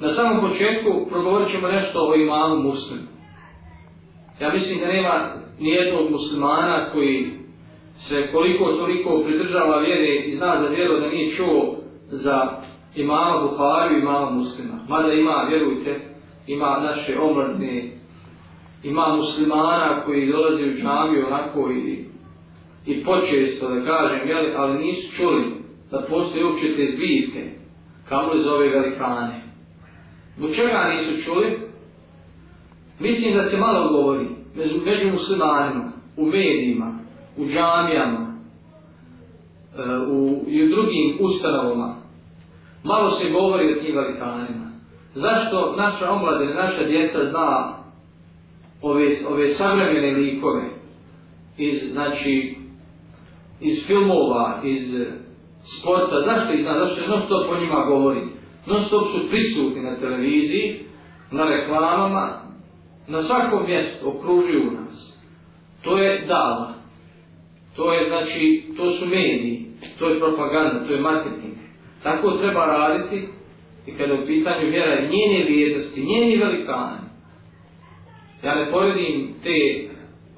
Na samom početku progovorit ćemo nešto o imamu muslimu. Ja mislim da nema nijednog muslimana koji se koliko toliko pridržava vjere i zna za vjeru da nije čuo za imama Buhariju i imama muslima. Mada ima, vjerujte, ima naše omladne, ima muslimana koji dolazi u džamiju onako i, i počesto da kažem, jeli, ali nisu čuli da postoje uopće te zbirke, kamo li ove velikane. Zbog čega nisu čuli? Mislim da se malo govori među, među muslimanima, u medijima, u džamijama, e, u, i u drugim ustanovama. Malo se govori o tim velikanima. Zašto naša omladina, naša djeca zna ove, ove savremene likove iz, znači, iz filmova, iz sporta, zašto ih zna, zašto je non stop o njima govori? Non stop su prisutni na televiziji, na reklamama, na svakom mjestu okružuju nas. To je dala. To je, znači, to su mediji, to je propaganda, to je marketing. Tako treba raditi i kada u pitanju vjera njene vrijednosti, njeni velikani. Ja ne poredim te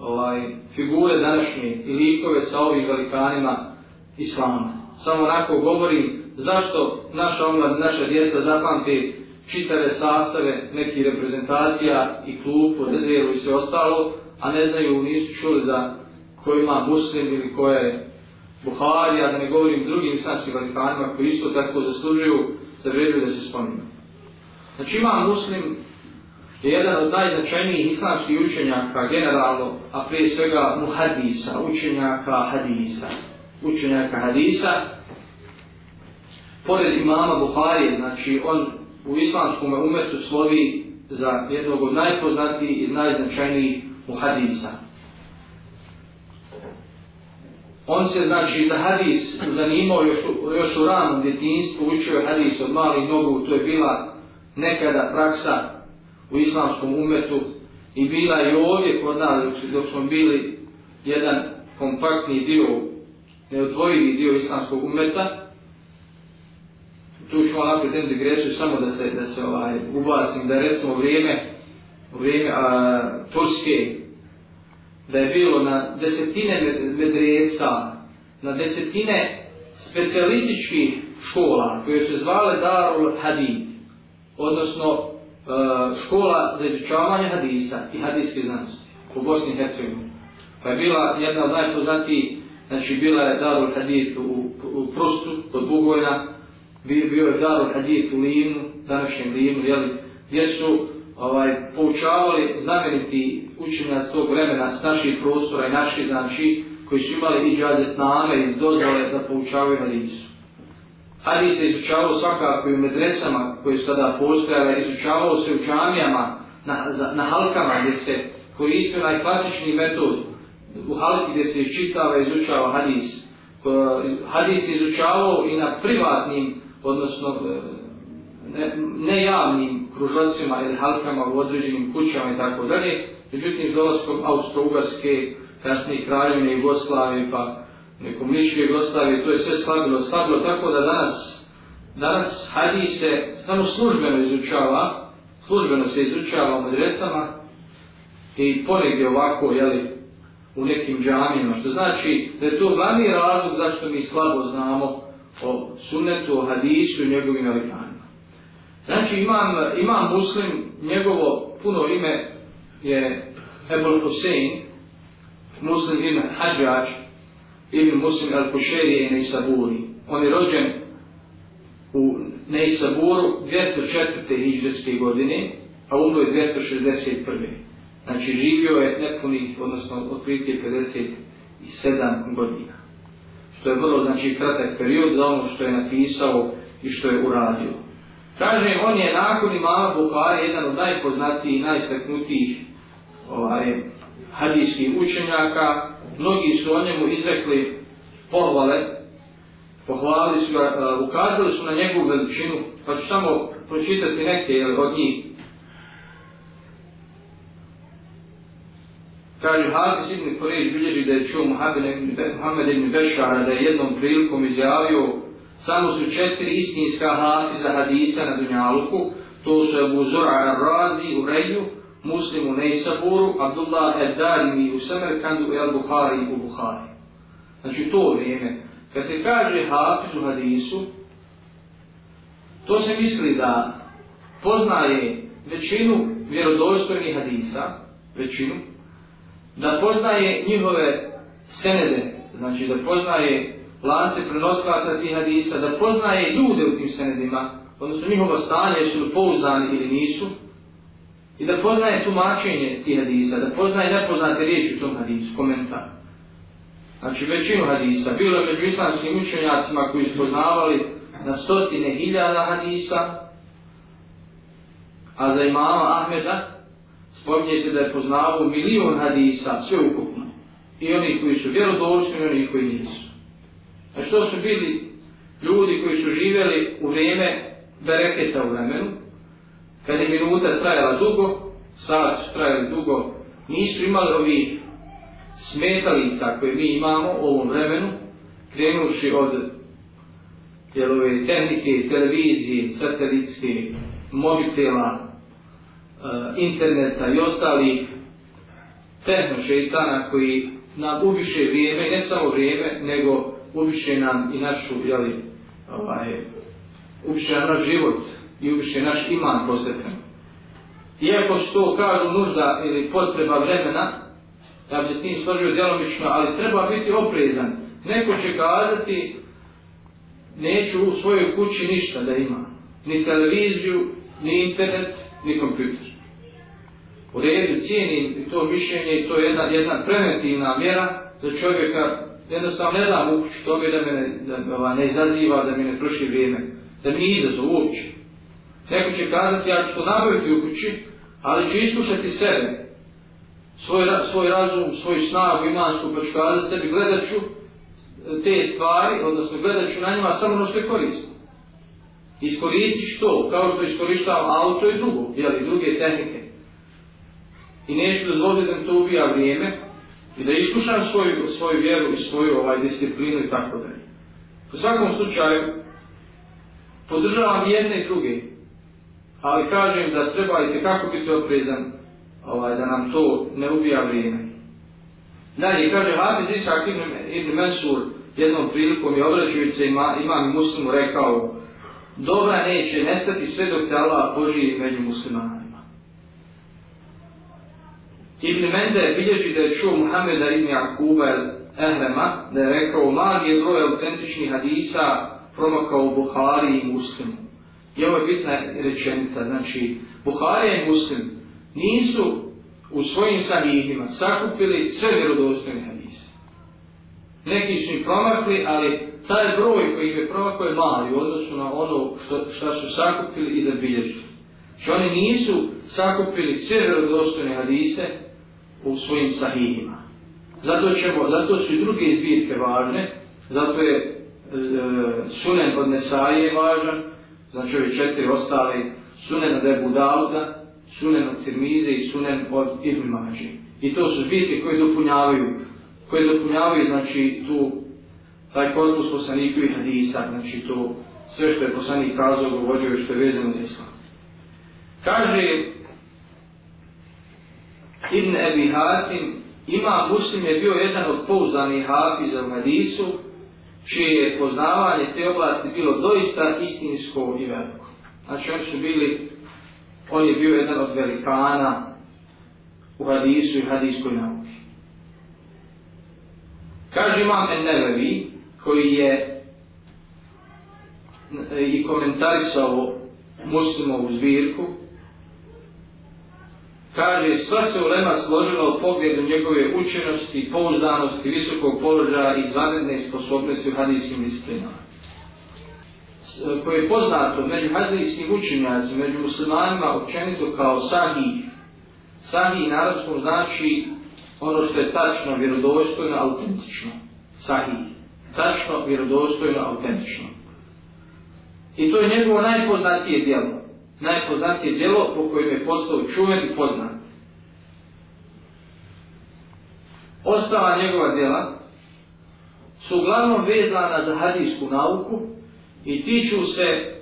ovaj, figure današnje i likove sa ovim velikanima islama. Samo onako govorim zašto naša omlad, naša djeca zapamti čitave sastave nekih reprezentacija i klub, rezervu i sve ostalo, a ne znaju, nisu čuli za ko ima muslim ili ko je Buhari, da ne govorim drugim islamskim velikanima koji isto tako zaslužuju za da se spominu. Znači ima muslim je jedan od najznačajnijih islamskih učenjaka generalno, a prije svega muhadisa, učenjaka hadisa. Učenjaka hadisa. Pored imama Buhari, znači on u islamskom umetu slovi za jednog od najpoznatijih i najznačajnijih muhadisa. On se znači za hadis zanimao još, još u ranom djetinstvu, učio je hadis od malih nogu, to je bila nekada praksa u islamskom umetu i bila je ovdje kod nas dok smo bili jedan kompaktni dio, neodvojivi dio islamskog umeta. Tu ću onako naprijed jednu digresiju samo da se, da se ovaj, ubasim, da recimo vrijeme, vrijeme a, Turske, da je bilo na desetine medresa, na desetine specijalističkih škola koje se zvale Darul Hadid, odnosno e, škola za izučavanje hadisa i hadijske znanosti u Bosni i Hercegovini. Pa je bila jedna od najpoznatijih, znači bila je Darul Hadid u, u Prustu, kod Bugojna, bio, bio je Darul Hadid u Livnu, današnjem Livnu, jeli, gdje su ovaj, poučavali znameniti učenja tog vremena s naših prostora i naših, znači, koji su imali i džadet name i dozvole da poučavaju hadisu. Hadis se izučavao svakako i u medresama koje su tada postojale, izučavao se u džamijama, na, na halkama gdje se koristio najklasičniji metod u halki gdje se čitava i izučava hadis. Hadis se izučavao i na privatnim, odnosno e, ne, ne kružacima ili halkama u određenim kućama i tako dalje. Međutim, s dolazkom Austro-Ugarske, kasnije kraljevne Jugoslavije, pa nekom ličke Jugoslavije, to je sve slabilo, slabilo, tako da danas, danas hadis se samo službeno izučava, službeno se izučava u medresama i ponegdje ovako, jeli, u nekim džamijama, što znači da je to glavni razlog zašto mi slabo znamo o sunnetu, o hadisu i njegovim velikanima. Znači imam, imam muslim, njegovo puno ime je Ebol Hussein, muslim ibn Hadžač, ibn muslim al-Kušeri i Neisaburi. On je rođen u Neisaburu 204. iđeske godine, a umro je 261. Znači živio je nepunih, odnosno otprilike 57 godina. Što je vrlo znači, kratak period za ono što je napisao i što je uradio. Kaže, on je nakon imama Bukhari jedan od najpoznatijih i najstaknutijih ovaj, hadijskih učenjaka. Mnogi su o njemu izrekli pohvale, pohvalili su ga, uh, ukazali su na njegovu veličinu, pa ću samo pročitati neke od njih. Kaže, Hafiz ibn Korej bilježi da je čuo Muhammed ibn Bešara da je jednom prilikom izjavio samo su četiri istinska hafiza hadisa na Dunjaluku, to su Abu Zura al-Razi u Reju, Muslim u Nejsaburu, Abdullah al-Darimi u Samarkandu i Al-Buhari u Buhari. Znači to vrijeme. Kad se kaže Hafiz u hadisu, to se misli da poznaje većinu vjerodostojnih hadisa, većinu, da poznaje njihove senede, znači da poznaje lance prenoslaca tih hadisa, da poznaje ljude u tim senedima, odnosno njihovo stanje, su li pouzdani ili nisu, i da poznaje tumačenje tih hadisa, da poznaje nepoznate riječi u tom hadisu, komentar. Znači većinu hadisa, bilo je među islamskim učenjacima koji su poznavali na stotine hiljada hadisa, a za imama Ahmeda spominje se da je poznavao milion hadisa, sve ukupno. I oni koji su vjerodošli i oni koji nisu. A što su bili ljudi koji su živjeli u vrijeme bereketa u vremenu, kad je minuta trajala dugo, sad su trajali dugo, nisu imali ovih smetalica koje mi imamo u ovom vremenu, krenuši od jelove tehnike, televizije, satelitske, mobitela, Eh, interneta i ostali tehnošeitana koji nam ubiše vrijeme, ne samo vrijeme, nego ubiše nam i našu, jeli, ovaj, ubiše nam naš život i ubiše naš iman posebno. Iako što to kažu nužda ili potreba vremena, ja bi se s njim složio djelomično, ali treba biti oprezan. Neko će kazati, neću u svojoj kući ništa da ima. Ni televiziju, ni internet, ni kompjuter. U redu cijenim to mišljenje i to je jedna, jedna preventivna mjera za čovjeka jednostavno ne dam u tome da me ne, da, ovaj, ne izaziva, da mi ne proši vrijeme, da mi izazov uopće. Neko će kazati, ja ću to nabaviti u kući, ali ću iskušati sebe, svoj, svoj razum, svoju snagu imansku, pa ću kazati sebi, gledat ću e, te stvari, odnosno gledat ću na njima samo ono što je korisno. Iskoristiš to, kao što iskoristavam auto i drugo, jeli, druge tehnike. I neću dozvoliti da mi to ubija vrijeme, i da iskušam svoju, svoju vjeru i svoju ovaj, disciplinu i tako dalje. U svakom slučaju, podržavam jedne i druge, ali kažem da treba i kako biti oprezan ovaj, da nam to ne ubija vrijeme. Dalje, kaže Hafiz Isak ibn, ibn Mensur jednom prilikom je obraćujući ima, imam muslimu rekao dobra neće nestati sve dok te Allah poživi među muslimanima. Ibn Mende bilježi da je čuo Muhammeda ibn Jakuba Ehrema da je rekao mali je broj autentičnih hadisa promakao u Buhari i Muslimu. I ovo je bitna rečenica, znači Buhari i Muslim nisu u svojim sanihima sakupili sve vjerodostojne hadise. Neki su im promakli, ali taj broj koji je promakao je mali u odnosu na ono što, što su sakupili i zabilježili. Što oni nisu sakupili sve vjerodostojne hadise, u svojim sahihima. Zato, ćemo, zato su i druge izbirke važne, zato je e, sunen od Nesaje važan, znači ove četiri ostale, sunen od Ebu Dauda, sunen od Tirmize i sunen od Ibn Mađe. I to su zbirke koje dopunjavaju, koje dopunjavaju, znači, tu, taj korpus poslanikovih hadisa, znači to sve što je poslanik kazao, govorio što je vezano za islam. Kaže Ibn Ebi Hatim, ima muslim je bio jedan od pouzdanih hafiza u Hadisu, čije je poznavanje te oblasti bilo doista istinsko i veliko. Znači oni su bili, on je bio jedan od velikana u Hadisu i Hadiskoj nauki. Kaže imam Ennevevi, koji je e, i komentarisao muslimovu zbirku, kaže sva se ulema složila u pogledu njegove učenosti, pouzdanosti, visokog položaja i izvanredne sposobnosti u hadijskim disciplinama. E, koje je poznato među hadijskim učenjacima, među muslimanima općenito kao sahih. Sahih narodskom znači ono što je tačno, vjerodostojno, autentično. Sahih. Tačno, vjerodostojno, autentično. I to je njegovo najpoznatije djelo najpoznatije djelo po kojem je postao čuven i poznat. Ostala njegova djela su uglavnom vezana za hadijsku nauku i tiču se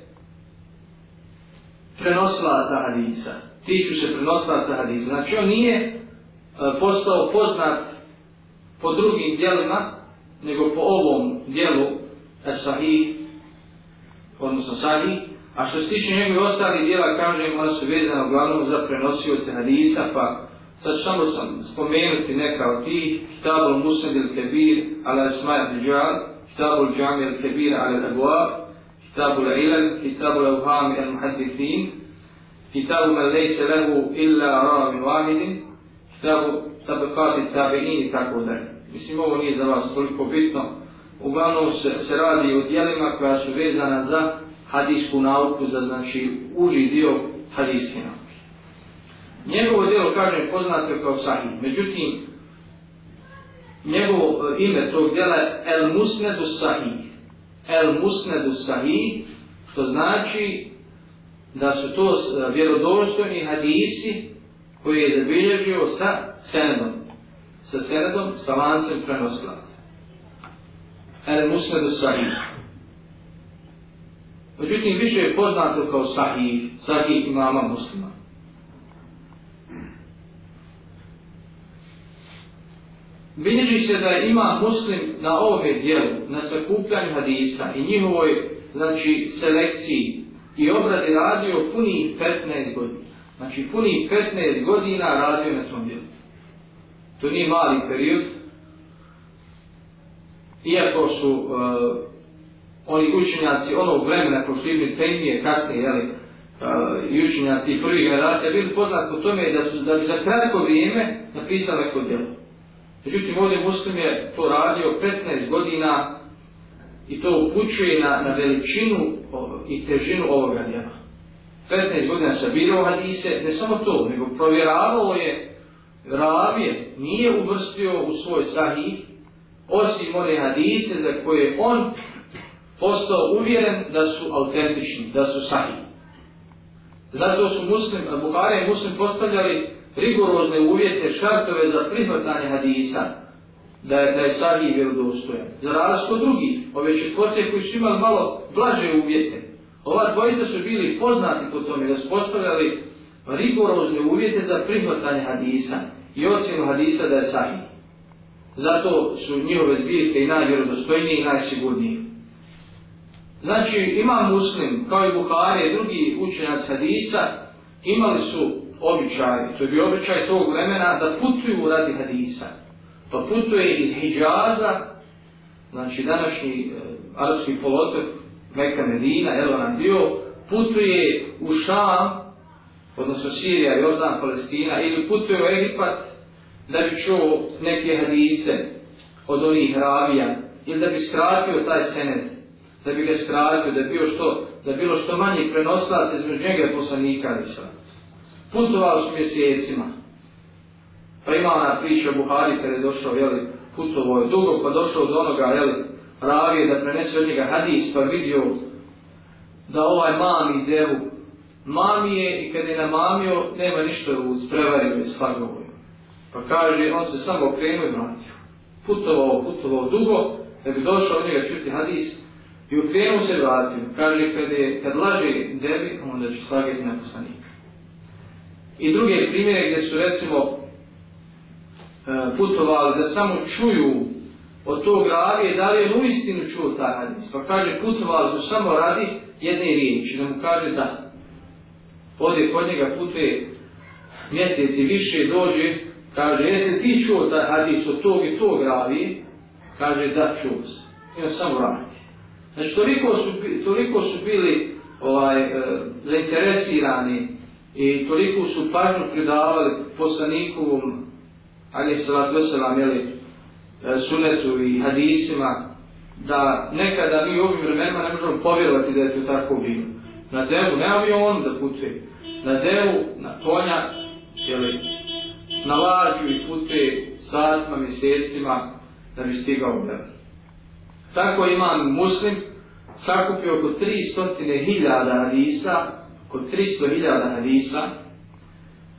prenosila za hadisa. Tiču se prenosila za hadisa. Znači on nije e, postao poznat po drugim djelima nego po ovom dijelu e, sahih, odnosno sahih, a što se tiče njegove ostali dijela, kažem, ona su vezana uglavnom za prenosioce hadisa, pa sad samo sam spomenuti neka od tih, Kitabul Musad il Kebir, ala Asma il Džal, Kitabul Džami il Kebir, ala Abuab, Kitabul Ilal, Kitabul Evham il Muhaddithin, Kitabu man lejse lehu illa ara min wahidin, Kitabu Tabakati Tabeini, tako dalje. Mislim, ovo nije za vas toliko bitno. Uglavnom se, se radi o dijelima koja su vezana za hadijsku nauku, za znači uži dio hadijske nauke. Njegovo dijelo, kažem, poznato kao sahih. Međutim, njegovo e, ime tog dijela je El Musnedu Sahih. El Musnedu Sahih, što znači da su to e, vjerodostojni hadisi koji je zabilježio sa senedom. Sa senedom, sa lancem prenoslaca. El Musnedu Sahih. Međutim, više je poznato kao Sahih, Sahih imama muslima. Bilježi se da ima muslim na ovome dijelu, na sakupljanju hadisa i njihovoj znači, selekciji i obradi radio puni 15 godina. Znači puni 15 godina radio na tom dijelu. To nije mali period. Iako su uh, oni učenjaci onog vremena ko što Ibn Taymiye kasnije, jeli, uh, i učenjaci prvih generacija bili poznat po tome da su da bi za kratko vrijeme napisali neko djelo. Međutim, ovdje muslim je to radio 15 godina i to upućuje na, na veličinu i težinu ovoga djela. 15 godina sabirao hadise, ne samo to, nego provjeravalo je ravije, nije uvrstio u svoj sahih, osim one hadise za koje on postao uvjeren da su autentični, da su sahih. Zato su muslim, Buhara i muslim postavljali rigorozne uvjete, šartove za prihvatanje hadisa, da je, da je sahih vjerodostojan. Za razliku od drugih, ove četvorce koji su imali malo blaže uvjete, ova dvojica su bili poznati po tome da su postavljali Pa rigorozne uvjete za prihvatanje hadisa i ocjenu hadisa da je sahih. Zato su njihove zbirke i najvjerodostojnije i najsigurnije. Znači, ima muslim, kao i Buhari i drugi učenjac hadisa, imali su običaj, to je bio običaj tog vremena, da putuju radi hadisa. Pa putuje iz Hidžaza, znači današnji e, arapski polotok, Meka Medina, evo nam dio, putuje u Šam, odnosno Sirija, Jordan, Palestina, ili putuje u Egipat, da bi čuo neke hadise od onih ravija, ili da bi skratio taj senet, da bi ga skratio, da bi bilo što, da bilo što manje prenoslac između njega i poslanika, Isa. putovao su mjesecima. Pa ima ona priča Buhari kada je došao, jeli, putovao je dugo, pa došao do onoga, jeli, ravije da prenese od njega hadis, pa vidio da ovaj mami devu mami je i kad je namamio, nema ništa u sprevario i sfargovoj. Pa kaže, on se samo okrenuo i vratio. Putovao, putovao dugo, da bi došao od njega čuti hadis, i okrenuo se i vratio. Kaže, kad, je, kad laže debi, onda će slagati na poslanika i druge primjere gdje su recimo e, putovali da samo čuju od tog ravije da li je u istinu čuo taj hadis. Pa kaže putovali su samo radi jedne riječi, da mu kaže da. Ode kod njega putuje mjeseci više dođe, kaže jesi ti čuo da hadis od tog i tog ravi, Kaže da čuo se. I on samo radi. Znači toliko su, toliko su bili ovaj, e, zainteresirani i toliko su pažnju pridavali poslanikovom ali je salat veselam jeli, e, sunetu i hadisima da nekada mi u ovim vremenima ne možemo povjerovati da je to tako bilo. Na zemlju, ne avion da putuje, na zemlju, na konja, jeli, na lađu i putuje satima, mjesecima da bi stigao u devu. Tako imam muslim sakupio oko 300.000 hadisa oko 300.000 hadisa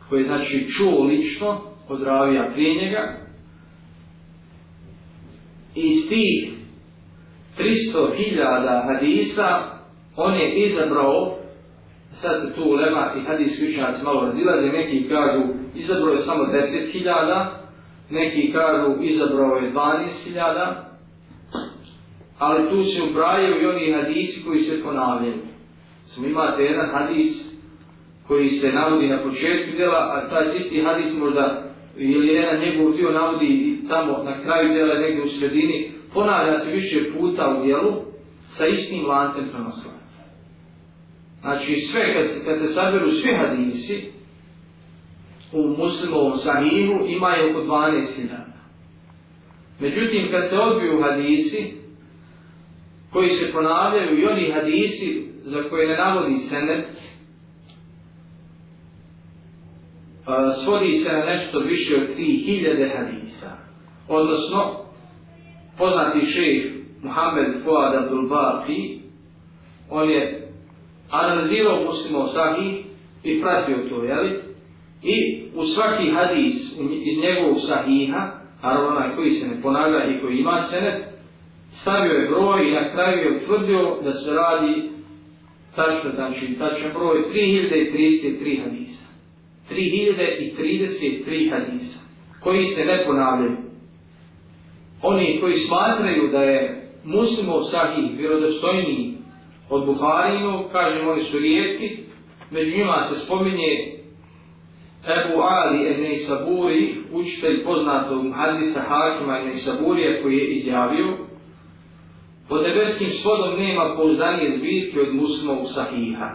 koje znači čuo lično od ravija prije njega i iz tih 300.000 hadisa on je izabrao sad se tu ulema i hadijski učenjaci malo razilaze, neki kažu izabrao je samo 10.000, neki kažu izabrao je 12.000, ali tu se ubrajaju i oni hadisi koji se ponavljaju. Smo imate jedan hadis koji se navodi na početku djela, a taj isti hadis možda ili jedan njegov dio navodi tamo na kraju djela, negdje u sredini, ponavlja se više puta u djelu sa istim lancem prenoslaca. Znači sve, kad se, kad se saberu svi hadisi u muslimovom sahihu, imaju oko 12.000. Međutim, kad se odbiju hadisi, koji se ponavljaju i oni hadisi za koje ne navodi senet, svodi se na nešto više od 3000 hadisa. Odnosno, poznati šejh Muhammed Fuad Abdul Baqi, on je analizirao muslimo sahih i pratio to, jeli? I u svaki hadis iz njegovog sahiha, naravno onaj koji se ne ponavlja i koji ima senet, stavio je broj i na kraju je utvrdio da se radi tačno, znači tačno broj 3033 hadisa. 3033 hadisa koji se ne ponavljaju. Oni koji smatraju da je muslimov sahih vjerodostojniji od Buharinu, kažem oni su rijetki, među njima se spominje Ebu Ali Enei Saburi, učitelj poznatog hadisa Hakima Enei Saburija koji je izjavio pod nebeskim svodom nema pouzdanije zbirke od muslimov sahiha.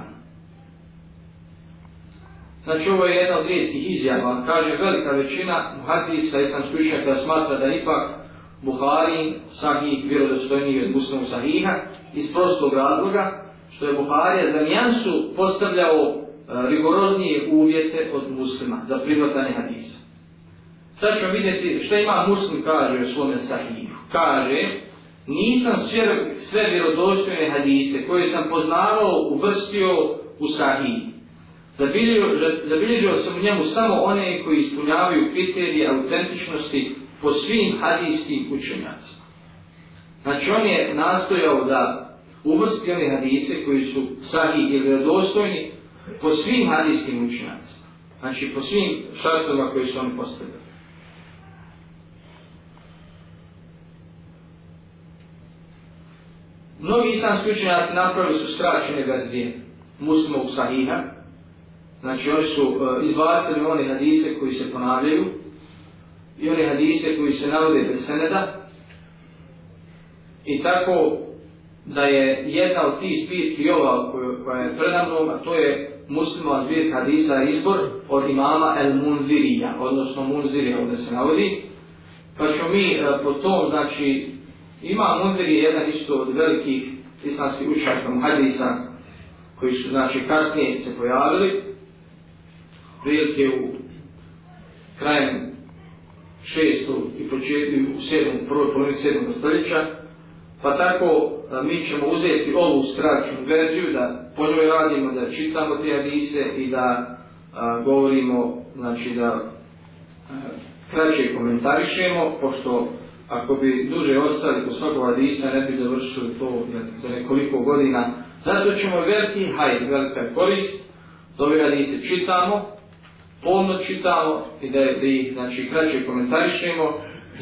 Znači ovo je jedna od rijetkih izjava, kaže velika većina muhadisa i sam slušao da smatra da ipak Buhari sahih vjerodostojniji od Muslimu sahiha iz prostog razloga što je Buharija za nijansu postavljao e, rigoroznije uvjete od muslima za prihvatanje hadisa. Sad ćemo vidjeti što ima muslim kaže u svome sahihu. Kaže, nisam sve, sve vjerodostojne hadise koje sam poznavao uvrstio u sahih. Zabilježio, zabilježio sam u njemu samo one koji ispunjavaju kriterije autentičnosti po svim hadijskim učenjacima. Znači on je nastojao da uvrsti one hadise koji su sahih ili vjerodostojni po svim hadijskim učenjacima. Znači po svim šartovima koji su oni postavili. Mnogi islamski učenjaci napravili su skraćene verzije muslimog sahiha. Znači oni su uh, izbacili one hadise koji se ponavljaju i one hadise koji se navode bez seneda. I tako da je jedna od tih zbirki ova koja je predamnom, a to je muslimova zbirka hadisa izbor od imama El Munzirija, odnosno Munzirija ovdje se navodi. Pa ćemo mi e, po tom, znači, Ima Munzirija jedan isto od velikih islamskih učaka muhadisa koji su znači kasnije se pojavili prilike u krajem šestu i početku u sedmom, prvoj polovini sedmog stoljeća pa tako a, mi ćemo uzeti ovu skraćenu verziju da po njoj radimo, da čitamo te hadise i da a, govorimo, znači da a, kraće komentarišemo, pošto ako bi duže ostali po svakog hadisa, ne bi završili to za nekoliko godina. Zato ćemo veliki hajt, velika korist, dobi ove hadise čitamo, pomno čitamo i da, da ih znači, kraće komentarišemo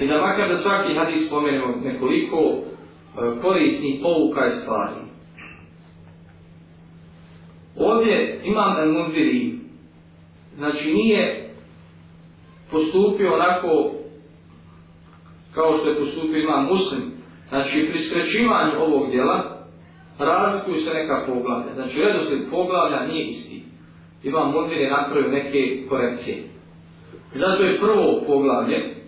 i da makar da svaki hadis spomenemo nekoliko e, korisnih pouka i stvari. Ovdje imam da mundiri, znači nije postupio onako kao što je postupio Imam muslim, znači pri skrećivanju ovog dijela razlikuju se neka poglavlja. Znači redosled poglavlja nije isti. Imam Mundir je napravio neke korekcije. Zato je prvo poglavlje